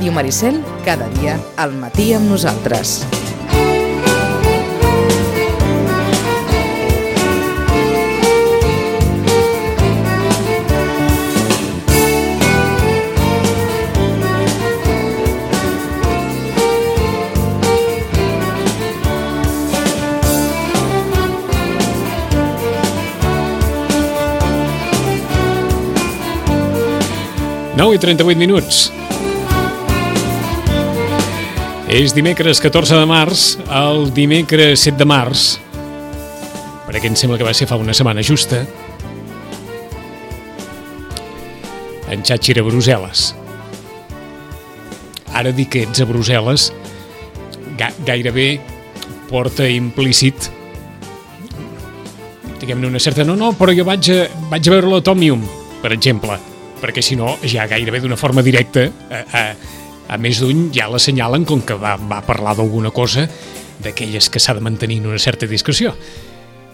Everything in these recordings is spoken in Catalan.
Ràdio Maricel, cada dia al matí amb nosaltres. Nou i 38 minuts. És dimecres 14 de març, el dimecres 7 de març, perquè em sembla que va ser fa una setmana justa, en Xatxi era a Brussel·les. Ara dir que ets a Brussel·les ga gairebé porta implícit diguem-ne una certa... No, no, però jo vaig a, vaig a veure l'Atomium, per exemple, perquè si no, ja gairebé d'una forma directa, a, a, a més d'un ja l'assenyalen com que va, va parlar d'alguna cosa d'aquelles que s'ha de mantenir en una certa discreció.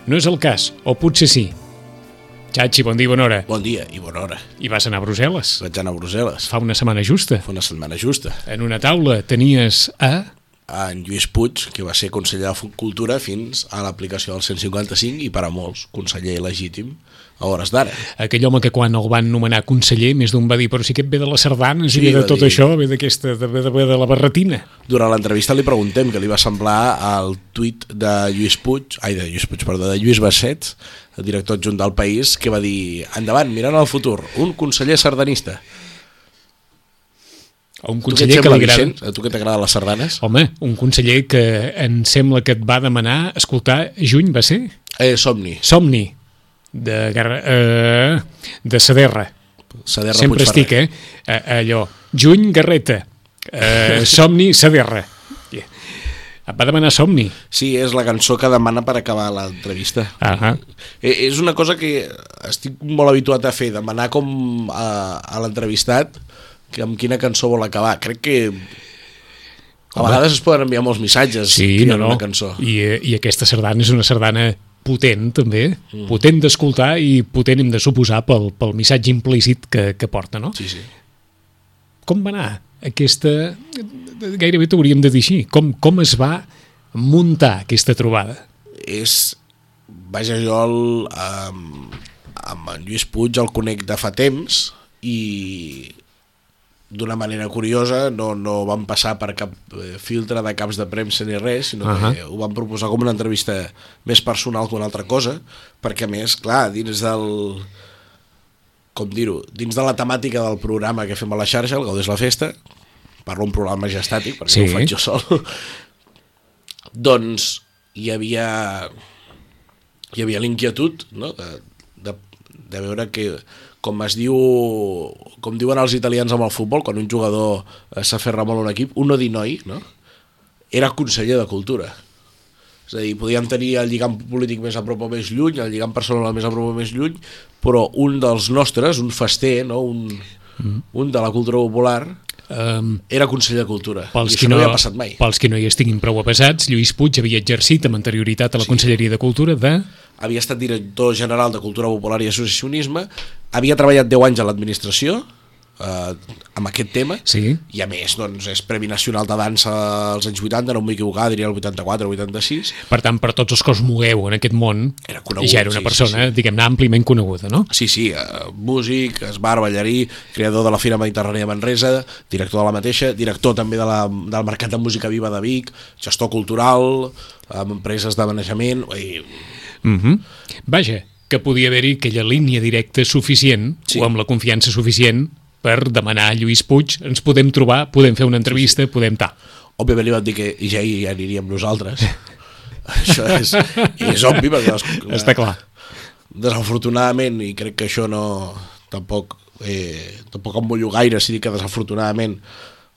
No és el cas, o potser sí. Xachi, bon dia i bona hora. Bon dia i bona hora. I vas anar a Brussel·les. Vaig anar a Brussel·les. Fa una setmana justa. Fa una setmana justa. En una taula tenies a... En Lluís Puig, que va ser conseller de Cultura fins a l'aplicació del 155 i per a molts, conseller legítim a hores d'ara. Aquell home que quan el van nomenar conseller, més d'un va dir, però sí que et ve de les sardanes Sí, i ve de tot dir- això, ve d'aquesta, de, de, de la barretina. Durant l'entrevista li preguntem què li va semblar el tuit de Lluís Puig, ai, de Lluís Puig, perdó, de Lluís Basset, el director adjunt del País, que va dir, endavant, mirant al futur, un conseller sardanista. O un conseller que li agrada... A tu que t'agraden les sardanes? Home, un conseller que em sembla que et va demanar escoltar Juny, va ser? Eh, Somni, Somni, de, Gar- eh, de Saderra. Saderra Sempre Puigferrer. estic, eh? Allò, Juny, Garreta. Eh, Somni, Saderra. Et va demanar Somni. Sí, és la cançó que demana per acabar l'entrevista. Ah Eh, És una cosa que estic molt habituat a fer, demanar com a, a l'entrevistat que amb quina cançó vol acabar. Crec que a Home. vegades es poden enviar molts missatges Sí, no, no. una cançó. I, eh, I aquesta sardana és una sardana potent, també. Mm. Potent d'escoltar i potent, hem de suposar, pel, pel missatge implícit que, que porta, no? Sí, sí. Com va anar aquesta... Gairebé t'hauríem de dir així. Com, com es va muntar aquesta trobada? És... Vaja, jo el, amb, amb en Lluís Puig el conec de fa temps i d'una manera curiosa no, no vam passar per cap eh, filtre de caps de premsa ni res, sinó uh -huh. que ho vam proposar com una entrevista més personal que una altra cosa, perquè a més, clar, dins del com dir-ho, dins de la temàtica del programa que fem a la xarxa, el Gaudés la Festa, parlo un programa gestàtic, perquè Sí. sí. ho faig jo sol, doncs hi havia hi havia l'inquietud no? de, de, veure que com es diu com diuen els italians amb el futbol quan un jugador eh, s'aferra molt a un equip uno di noi no? era conseller de cultura és a dir, podíem tenir el lligam polític més a prop o més lluny, el lligam personal més a prop o més lluny, però un dels nostres, un fester, no? un, mm. un de la cultura popular, Um, era conseller de cultura. pels, I que això no, no havia passat mai. pels que no hi estiguin prou avasats, Lluís Puig havia exercit amb anterioritat a la Sí. Conselleria de Cultura de... havia estat director general de Cultura Popular i Associacionisme, havia treballat 10 anys a l'administració eh, amb aquest tema, Sí. i a més doncs, és Premi Nacional de Dansa als anys 80, no em vull equivocar, diria el 84 o 86, Per tant, per tots els que us mogueu en aquest món, Era conegut, ja era una sí, persona, sí, sí. diguem-ne, àmpliament coneguda, no? Sí, sí, eh, músic, esbar, ballarí, creador de la Fira Mediterrània Manresa, director de la mateixa, director també de la, del Mercat de Música Viva de Vic, gestor cultural, amb empreses de manejament... I, Mm -hmm. Vaja, que podia haver-hi aquella línia directa suficient, Sí. o amb la confiança suficient, per demanar a Lluís Puig, ens podem trobar, podem fer una entrevista, podem tal. òbviament li van dir que ja hi aniríem nosaltres. això és, és obvi, perquè... Les, Està clar. Desafortunadament, i crec que això no... Tampoc, eh, tampoc em mullo gaire si dic que desafortunadament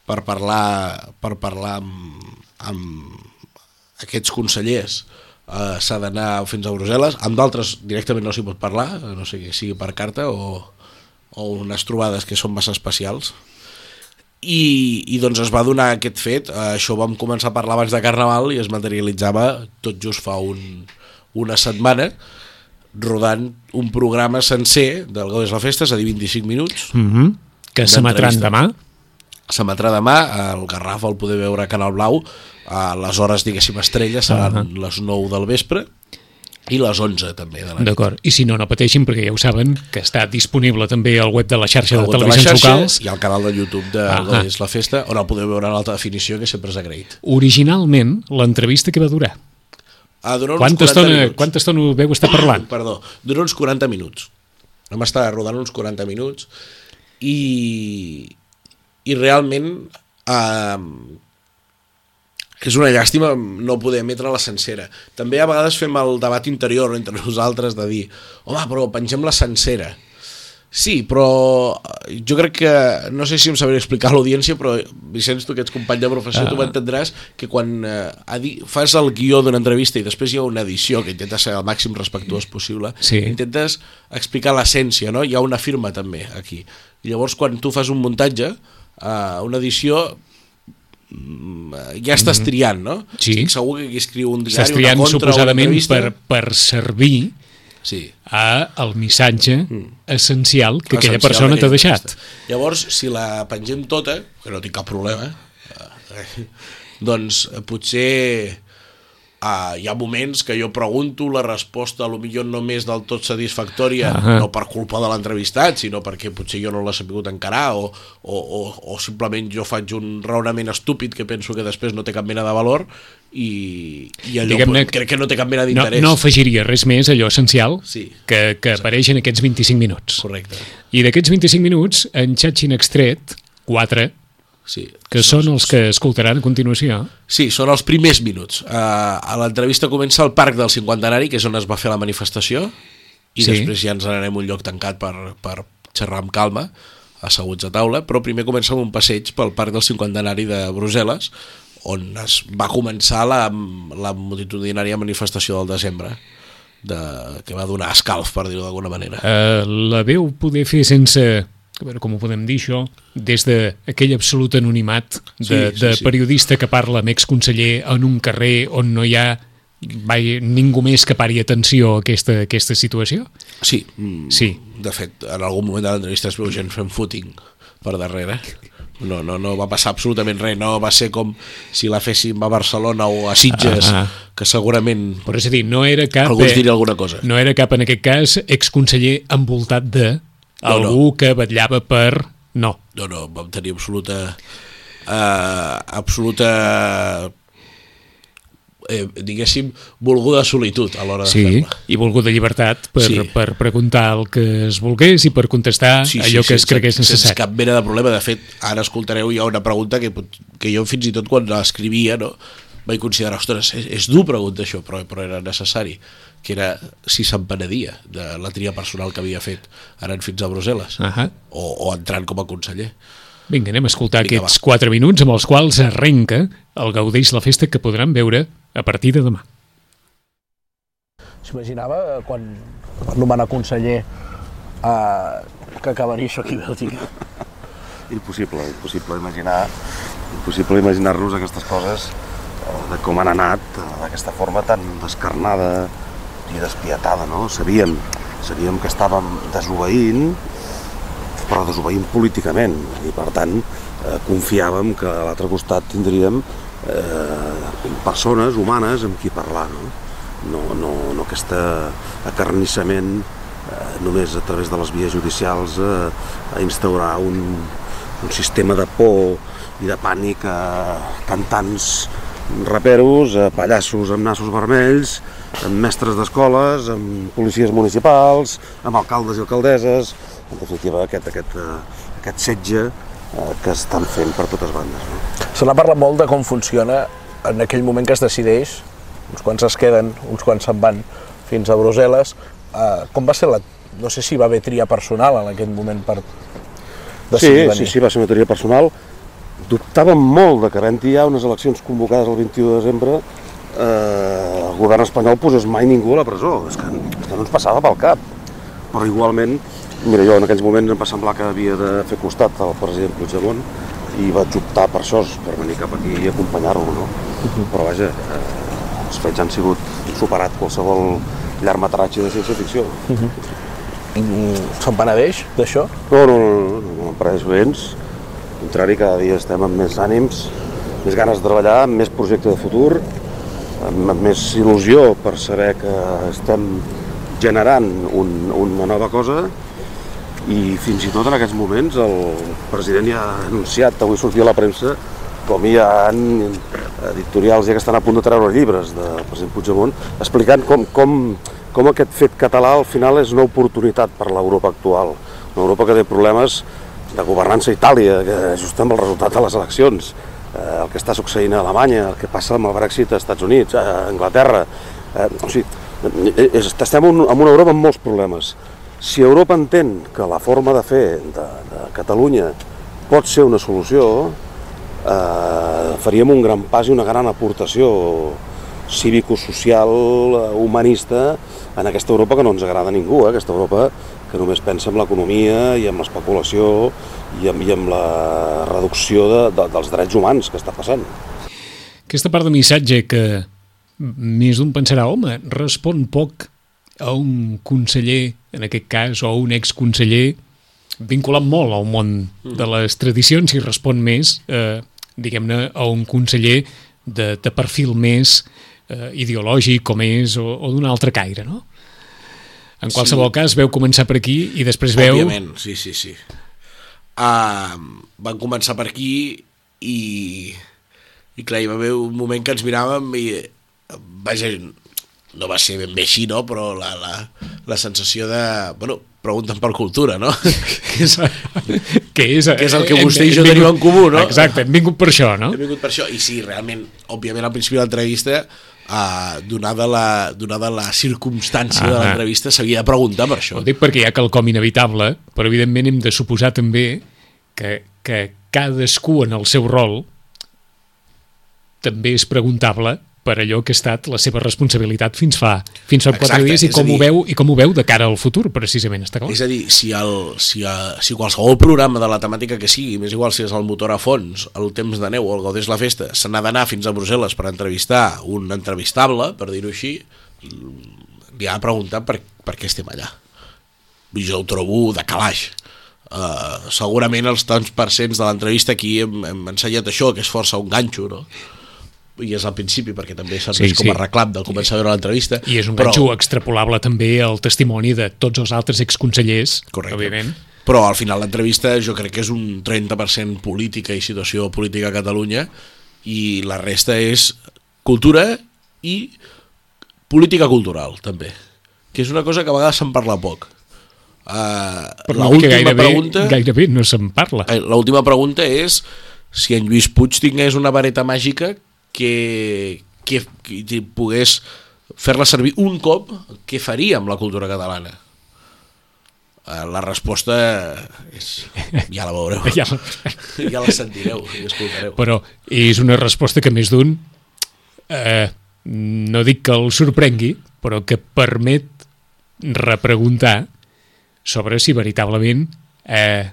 per parlar, per parlar amb, amb aquests consellers eh, s'ha d'anar fins a Brussel·les, amb d'altres directament no s'hi pot parlar, no sé que sigui per carta o, o unes trobades que són massa especials. I, i doncs es va donar aquest fet, eh, això vam començar a parlar abans de Carnaval i es materialitzava tot just fa un, una setmana rodant un programa sencer del Gaudés la Festa, és a dir, 25 minuts, Mm -hmm. Que s'emetran demà. s'emetrà demà, el Garraf el poder veure a Canal Blau, a les hores, diguéssim, estrelles seran uh -huh. les 9 del vespre, i les 11 també de la nit. D'acord, i si no, no pateixin perquè ja ho saben que està disponible també al web de la xarxa de televisions la xarxa locals. i al canal de YouTube de Ah, ah ah. és la festa, on el podeu veure en alta definició, que sempre és agraït. Originalment, l'entrevista que va durar? Ah, dura uns Quanta 40 estona, minuts. quanta estona veu estar parlant? Perdó, dura uns 40 minuts. Vam estar rodant uns 40 minuts i, i realment eh, és una llàstima no poder emetre la sencera. També a vegades fem el debat interior entre nosaltres de dir home, però pengem la sencera. Sí, però eh, jo crec que, no sé si em sabré explicar a l'audiència, però Vicenç, tu que ets company de professió, Ah. tu m'entendràs que quan eh, fas el guió d'una entrevista i després hi ha una edició que intenta ser el màxim respectuós possible, Sí. intentes explicar l'essència, no? Hi ha una firma també aquí. Llavors quan tu fas un muntatge, eh, una edició ja estàs triant, no? Sí. Estic segur que aquí escriu un diari, una contra, una suposadament entrevista... per, per servir Sí. a el missatge essencial que aquella Essencial persona t'ha deixat. Llavors, si la pengem tota, que no tinc cap problema, eh, doncs potser uh, hi ha moments que jo pregunto la resposta a lo millor no més del tot satisfactòria, Ahà. no per culpa de l'entrevistat, sinó perquè potser jo no l'he sabut encarar o, o, o, o simplement jo faig un raonament estúpid que penso que després no té cap mena de valor i, i allò Diguem-ne crec que no té cap mena No, d'interès. no afegiria res més, allò essencial, Sí. que, que apareix en aquests 25 minuts. Correcte. I d'aquests 25 minuts, en Xatxin extret 4, Sí. que són els que escoltaran a continuació. Sí, són els primers minuts. Uh, a l'entrevista comença al Parc del Cinquantenari, que és on es va fer la manifestació, i Sí. després ja ens n'anem a un lloc tancat per, per xerrar amb calma, asseguts a taula, però primer comença amb un passeig pel Parc del Cinquantenari de Brussel·les, on es va començar la, la multitudinària manifestació del desembre, de, que va donar escalf, per dir-ho d'alguna manera. Uh, la veu poder fer sense a veure com ho podem dir això, des d'aquell absolut anonimat de, Sí, sí, de sí. periodista que parla amb exconseller en un carrer on no hi ha vai, ningú més que pari atenció a aquesta, a aquesta situació? Sí, Sí. de fet, en algun moment de l'entrevista es veu gent fent footing per darrere. No, no, no va passar absolutament res, no va ser com si la féssim a Barcelona o a Sitges, Ah, ah, que segurament Però és a dir, no era cap... algú eh, diria alguna cosa. No era cap, en aquest cas, exconseller envoltat de No, algú que vetllava per... No. No, no, vam tenir absoluta... Uh, absoluta eh, diguéssim, volguda solitud a l'hora de Sí, fer-la. i volguda llibertat per, Sí. per preguntar el que es volgués i per contestar allò que es cregués sense, sense necessari. cap mena de problema. De fet, ara escoltareu ja una pregunta que, que jo fins i tot quan l'escrivia no, vaig considerar, ostres, és, és dur preguntar això, però, però era necessari, que era si se'n penedia de la tria personal que havia fet anant fins a Brussel·les, Ahà. o, o entrant com a conseller. Vinga, anem a escoltar Vinga, aquests 4 minuts amb els quals arrenca el Gaudeix la Festa que podran veure a partir de demà. S'imaginava eh, quan van nomenar conseller eh, que acabaria això aquí a Bèlgica? Impossible, impossible imaginar impossible imaginar-nos aquestes coses eh, de com han anat eh, d'aquesta forma tan descarnada i despietada, no? Sabíem, sabíem que estàvem desobeint, però desobeint políticament, i per tant eh, confiàvem que a l'altre costat tindríem eh, persones humanes amb qui parlar, no? No, no, no aquest acarnissament eh, només a través de les vies judicials eh, a instaurar un, un sistema de por i de pànic a cantants raperos, a pallassos amb nassos vermells, amb mestres d'escoles, amb policies municipals, amb alcaldes i alcaldesses, en definitiva aquest, aquest, eh, aquest setge eh, que estan fent per totes bandes. No? Se n'ha parlat molt de com funciona en aquell moment que es decideix, uns quants es queden, uns quants se'n van fins a Brussel·les. Eh, com va ser la... No sé si va haver tria personal en aquell moment per Sí, decidir sí, venir. sí, va ser una teoria personal. Dubtàvem molt de que havent-hi ja unes eleccions convocades el 21 de desembre eh, el govern espanyol posés mai ningú a la presó. És que, és que no ens passava pel cap. Però igualment, mira, jo en aquells moments em va semblar que havia de fer costat al president Puigdemont i vaig optar per això, per venir cap aquí i acompanyar-lo, no? Però vaja, eh, els fets han sigut superat qualsevol llargmetratge de ciència-ficció. Mm, Se'n penedeix d'això? No, no, no, no, no, no em pareix gens. Contrari, cada dia estem amb més ànims, més ganes de treballar, amb més projecte de futur, amb més il·lusió per saber que estem generant un, una nova cosa i fins i tot en aquests moments el president ja ha anunciat, avui sortia a la premsa, com hi ha editorials ja que estan a punt de treure llibres del president Puigdemont, explicant com, com, com aquest fet català al final és una oportunitat per l'Europa actual. Una Europa que té problemes de governança a Itàlia, que amb el resultat de les eleccions, eh, el que està succeint a Alemanya, el que passa amb el Brexit als Estats Units, a Anglaterra... Eh, o sigui, eh, és, estem en una Europa amb molts problemes. Si Europa entén que la forma de fer de, de Catalunya pot ser una solució, eh, faríem un gran pas i una gran aportació cívico-social, eh, humanista, en aquesta Europa que no ens agrada a ningú, eh? aquesta Europa que només pensa en l'economia i en l'especulació i, amb, i amb la reducció de, de, dels drets humans que està passant. Aquesta part de missatge que més d'un pensarà, home, respon poc a un conseller, en aquest cas, o un exconseller, vinculat molt al món de les tradicions i respon més, eh, diguem-ne, a un conseller de, de perfil més eh, ideològic com és o, o d'un altre caire, no? En qualsevol sí. cas, veu començar per aquí i després veu... Òbviament, sí, sí, sí. Uh, van començar per aquí i, i clar, hi va haver un moment que ens miràvem i vaja, no va ser ben bé així, no? però la, la, la sensació de... Bueno, pregunten per cultura, no? que, és, que, és, que és el que vostè i jo tenim en comú, no? Exacte, hem vingut per això, no? Hem vingut per això, i sí, realment, òbviament al principi de l'entrevista Uh, donada, la, donada la circumstància ah, de l'entrevista s'havia de preguntar per això. Ho dic perquè hi ha quelcom inevitable però evidentment hem de suposar també que, que cadascú en el seu rol també és preguntable per allò que ha estat la seva responsabilitat fins fa fins fa quatre dies i com, dir, ho veu, i com ho veu de cara al futur, precisament, està clar. És a dir, si, el, si, a, si qualsevol programa de la temàtica que sigui, més igual si és el motor a fons, el temps de neu o el Gaudés la Festa, se n'ha d'anar fins a Brussel·les per entrevistar un entrevistable, per dir-ho així, li ha de preguntar per, per què estem allà. Jo ho trobo de calaix. Uh, segurament els tants percents de l'entrevista aquí hem, hem ensenyat això, que és força un ganxo, no? I és al principi perquè també serveix sí, sí. com a reclam del començar a veure l'entrevista. I és un però... ganxo extrapolable també al testimoni de tots els altres exconsellers, Correcte. òbviament. Però al final l'entrevista jo crec que és un 30% política i situació política a Catalunya i la resta és cultura i política cultural també, que és una cosa que a vegades se'n parla poc. Uh, Però no, gairebé, pregunta, gairebé no se'n parla. Eh, l'última pregunta és si en Lluís Puig tingués una vareta màgica que, que, que pogués fer-la servir un cop, què faria amb la cultura catalana? Eh, la resposta és... ja la veureu, ja, la... ja la sentireu i escoltareu. Però és una resposta que més d'un, eh, no dic que el sorprengui, però que permet repreguntar sobre si veritablement eh,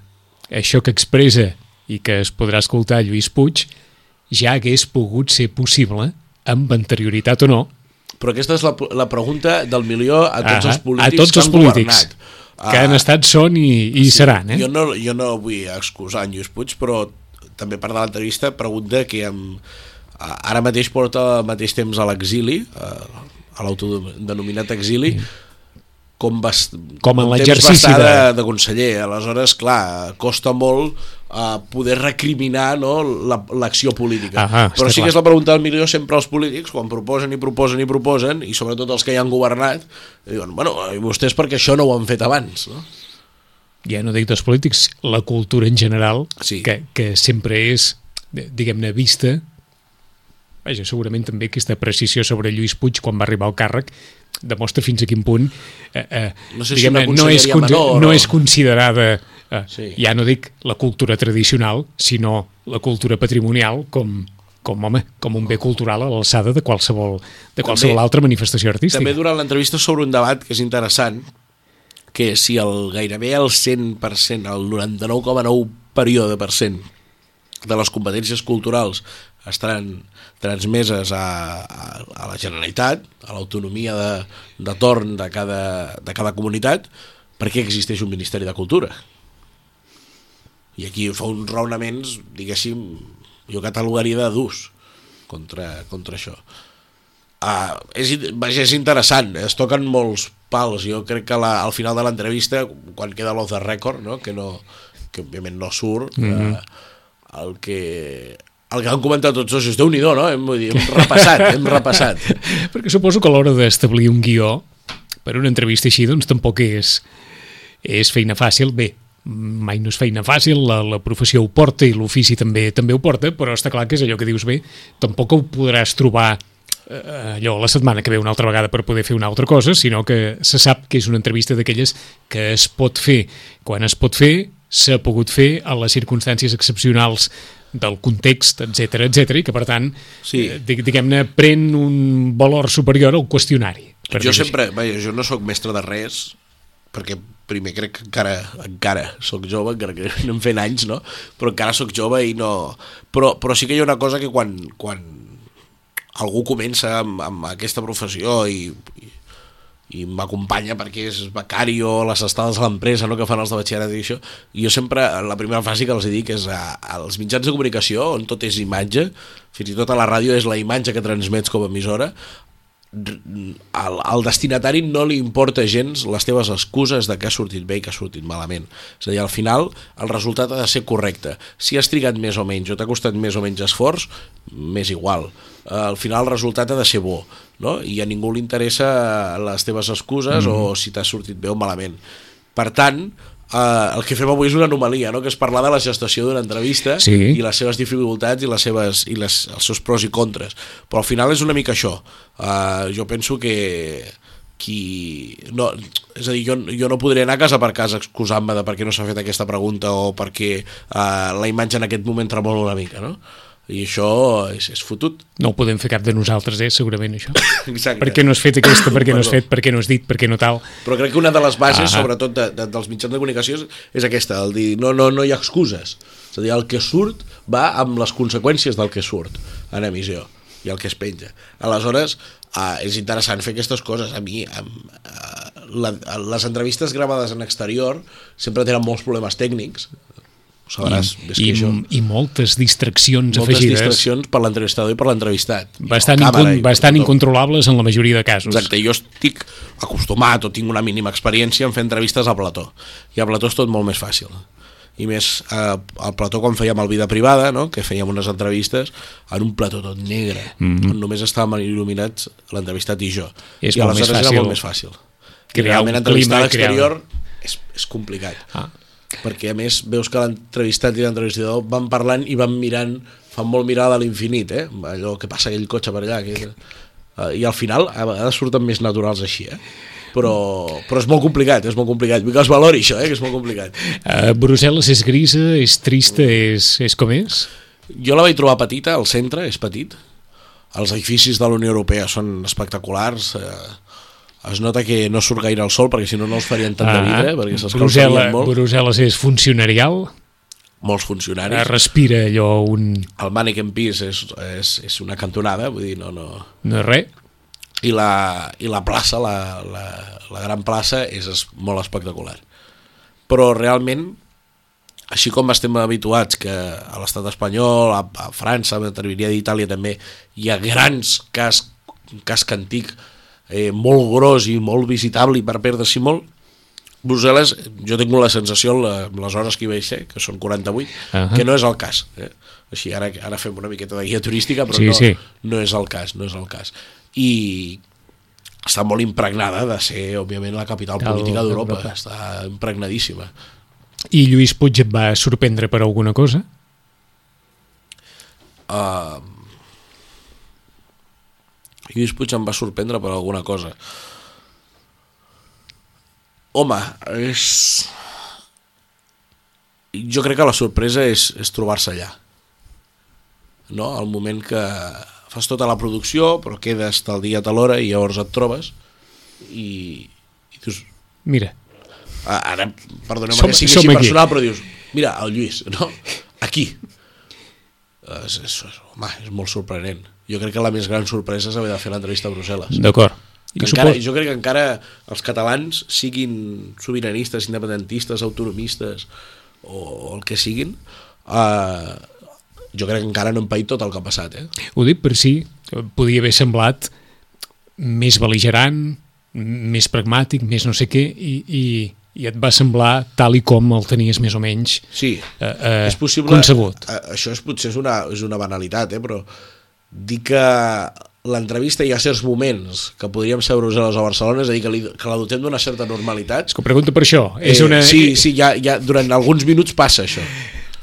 això que expressa i que es podrà escoltar Lluís Puig ja hagués pogut ser possible, amb anterioritat o no. Però aquesta és la, la pregunta del milió a tots ah, els polítics a tots els que han polítics governat. Que han estat, són i, i sí, seran. Eh? Jo, no, jo no vull excusar en Lluís Puig, però també part de l'entrevista pregunta que amb, ara mateix porta al mateix temps a l'exili, a l'autodenominat exili, com, bast... com en l'exercici de... de... de conseller. Aleshores, clar, costa molt uh, poder recriminar no, l'acció la, política. Ah, Però sí clar. que és la pregunta del milió sempre als polítics, quan proposen i proposen i proposen, i sobretot els que ja han governat, diuen, bueno, i vostès perquè això no ho han fet abans, no? Ja no dic dels polítics, la cultura en general, sí. que, que sempre és, diguem-ne, vista vaja, segurament també aquesta precisió sobre Lluís Puig quan va arribar al càrrec demostra fins a quin punt eh, eh, no, sé si no, és, menor, no o... és considerada eh, sí. ja no dic la cultura tradicional sinó la cultura patrimonial com, com, home, com un bé cultural a l'alçada de qualsevol, de qualsevol també, altra manifestació artística. També durant l'entrevista sobre un debat que és interessant, que si el gairebé el 100%, el 99,9 període per cent de les competències culturals estaran transmeses a, a, a la Generalitat, a l'autonomia de, de torn de cada, de cada comunitat, per què existeix un Ministeri de Cultura? I aquí fa uns raonaments, diguéssim, jo catalogaria de durs contra, contra això. Uh, és, vaja, és interessant, es toquen molts pals. Jo crec que la, al final de l'entrevista, quan queda l'off the record, no? que, no, que òbviament no surt, mm -hmm. uh, el que el que han comentat tots dos és déu nhi no? Hem, vull dir, hem repassat, hem repassat. Perquè suposo que a l'hora d'establir un guió per una entrevista així, doncs tampoc és, és feina fàcil. Bé, mai no és feina fàcil, la, la professió ho porta i l'ofici també també ho porta, però està clar que és allò que dius bé, tampoc ho podràs trobar eh, allò la setmana que ve una altra vegada per poder fer una altra cosa, sinó que se sap que és una entrevista d'aquelles que es pot fer quan es pot fer, s'ha pogut fer a les circumstàncies excepcionals del context, etc etc i que per tant, Sí. eh, dig- diguem-ne, pren un valor superior al qüestionari. jo sempre, vaja, jo no sóc mestre de res, perquè primer crec que encara, encara sóc jove, encara que anem fent anys, no? Però encara sóc jove i no... Però, però sí que hi ha una cosa que quan, quan algú comença amb, amb aquesta professió i, i, i m'acompanya perquè és becari o les estades a l'empresa no, que fan els de batxillerat i això, jo sempre, la primera frase que els dic és a, als mitjans de comunicació on tot és imatge, fins i tot a la ràdio és la imatge que transmets com a emissora, al, al destinatari no li importa gens les teves excuses de que ha sortit bé i que ha sortit malament. És a dir, al final el resultat ha de ser correcte. Si has trigat més o menys o t'ha costat més o menys esforç, m'és igual. Al final el resultat ha de ser bo, no? i a ningú li interessa les teves excuses mm -hmm. o si t'ha sortit bé o malament. Per tant, eh, el que fem avui és una anomalia, no? que és parlar de la gestació d'una entrevista Sí. i les seves dificultats i les seves, i les, els seus pros i contres. Però al final és una mica això. Uh, jo penso que qui... No, és a dir, jo, jo no podré anar casa per casa excusant-me de per què no s'ha fet aquesta pregunta o perquè uh, la imatge en aquest moment tremola una mica, no? I això és, és fotut. No ho podem fer cap de nosaltres, eh, segurament, això. Exacte. Per què no has fet aquesta, per què no has fet, per què no has dit, per què no tal. Però crec que una de les bases, Ah. sobretot de, de, dels mitjans de comunicació, és, aquesta, el dir no, no, no hi ha excuses. És a dir, el que surt va amb les conseqüències del que surt en emissió i el que es penja. Aleshores, uh, és interessant fer aquestes coses. A mi, um, uh, la, les entrevistes gravades en exterior sempre tenen molts problemes tècnics, ho sabràs més I, que això. i moltes distraccions Moltes afegides. distraccions per l'entrevistador i per l'entrevistat. I Bastant, càmera incon i bastant incontrolables en la majoria de casos. Exacte, jo estic acostumat o tinc una mínima experiència en fer entrevistes a plató. I a plató és tot molt més fàcil. I més eh, al plató quan fèiem el Vida Privada, no? que fèiem unes entrevistes en un plató tot negre, mm -hmm. on només estàvem il·luminats l'entrevistat i jo. És I molt més aleshores fàcil era molt més fàcil. I crear realment un entrevistar a l'exterior és, és complicat. Ah. Perquè a més veus que l'entrevistat i l'entrevistador van parlant i van mirant, fan molt mirada a l'infinit, eh? allò que passa aquell cotxe per allà. Que... Uh, I al final a vegades surten més naturals així, eh? però, però és molt complicat, és molt complicat. Vull que es valori això, eh? que és molt complicat. Uh, Brussel·les és grisa, és trista, és, és com és? Jo la vaig trobar petita, al centre és petit. Els edificis de la Unió Europea són espectaculars. Eh, es nota que no surt gaire el sol, perquè si no, no els farien tant de vidre, perquè s'escalfarien Brussel·les, molt. Brussel·les és funcionarial, Molts funcionaris. respira allò un... El Mannequin Peace és, és, és una cantonada, vull dir, no, no... no és res. I la, i la plaça, la, la, la gran plaça, és molt espectacular. Però realment, així com estem habituats que a l'estat espanyol, a, a França, m'atreviria a dir Itàlia també, hi ha grans cas, casc antic, eh, molt gros i molt visitable i per perdre-s'hi molt, Brussel·les, jo tinc la sensació amb les hores que hi vaig ser, que són 48, Ahà. que no és el cas. Eh? Així, ara, ara fem una miqueta de guia turística, però Sí, no, sí. no és el cas, no és el cas. I està molt impregnada de ser, òbviament, la capital Cal- política d'Europa. d'Europa. Està impregnadíssima. I Lluís Puig et va sorprendre per alguna cosa? Uh, Lluís Puig em va sorprendre per alguna cosa. Home, és... Jo crec que la sorpresa és, és trobar-se allà. No? El moment que fas tota la producció, però quedes tal dia, tal hora, i llavors et trobes i, i dius... Mira, "Ah, Ara, perdoneu Som- que sigui així aquí." personal, però dius, mira, el Lluís, no? Aquí. És, és, home, és molt sorprenent. Jo crec que la més gran sorpresa és haver de fer l'entrevista a Brussel·les. d'acord. Encara, supos- jo crec que encara els catalans siguin sobiranistes, independentistes, autonomistes o el que siguin, eh, jo crec que encara no hem paït tot el que ha passat. Eh? Ho dic per si podia haver semblat més beligerant, més pragmàtic, més no sé què, i, i, i et va semblar tal i com el tenies més o menys Sí, eh, eh, és possible... concebut. eh, Això és, potser és una, és una banalitat, eh? però dir que l'entrevista hi ha certs moments que podríem ser a Brussel·les o a Barcelona, és a dir, que, li, que la dotem d'una certa normalitat. És que ho pregunto per això. és una... Eh, sí, sí, ja, ja, durant alguns minuts passa això.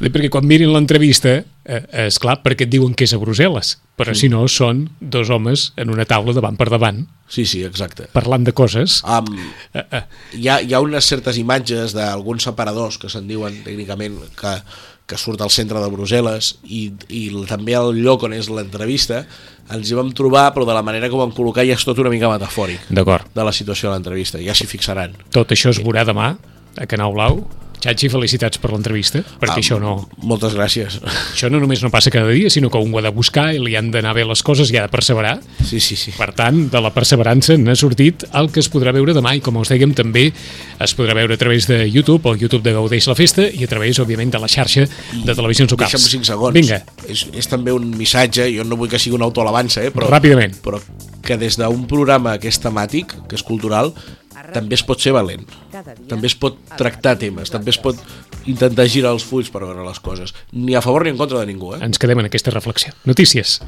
Perquè quan mirin l'entrevista, eh, és clar, perquè et diuen que és a Brussel·les, però si no són dos homes en una taula davant per davant, Sí, sí, exacte. parlant de coses. Um, Eh, eh, hi, ha, hi ha unes certes imatges d'alguns separadors que se'n diuen tècnicament que, que surt al centre de Brussel·les i, i també al lloc on és l'entrevista ens hi vam trobar però de la manera ho vam col·locar ja és tot una mica metafòric de la situació de l'entrevista, ja s'hi fixaran Tot això es veurà demà a Canal Blau. Xachi, felicitats per l'entrevista, perquè Ah, això no, moltes gràcies això no només no passa cada dia, sinó que un ho ha de buscar i li han d'anar bé les coses i ha de perseverar. sí, sí, sí Per tant, de la perseverança n'ha sortit el que es podrà veure demà i com us dèiem també es podrà veure a través de YouTube o YouTube de Gaudeix la Festa i a través, òbviament, de la xarxa de televisions locals. Deixa'm 5 segons. Vinga, És, és també un missatge, jo no vull que sigui una autoalabança, eh, però, Ràpidament. però que des d'un programa que és temàtic, que és cultural, també es pot ser valent. També es pot tractar temes, també es pot intentar girar els fulls per veure les coses. Ni a favor ni en contra de ningú, eh? ens quedem en aquesta reflexió. Notícies.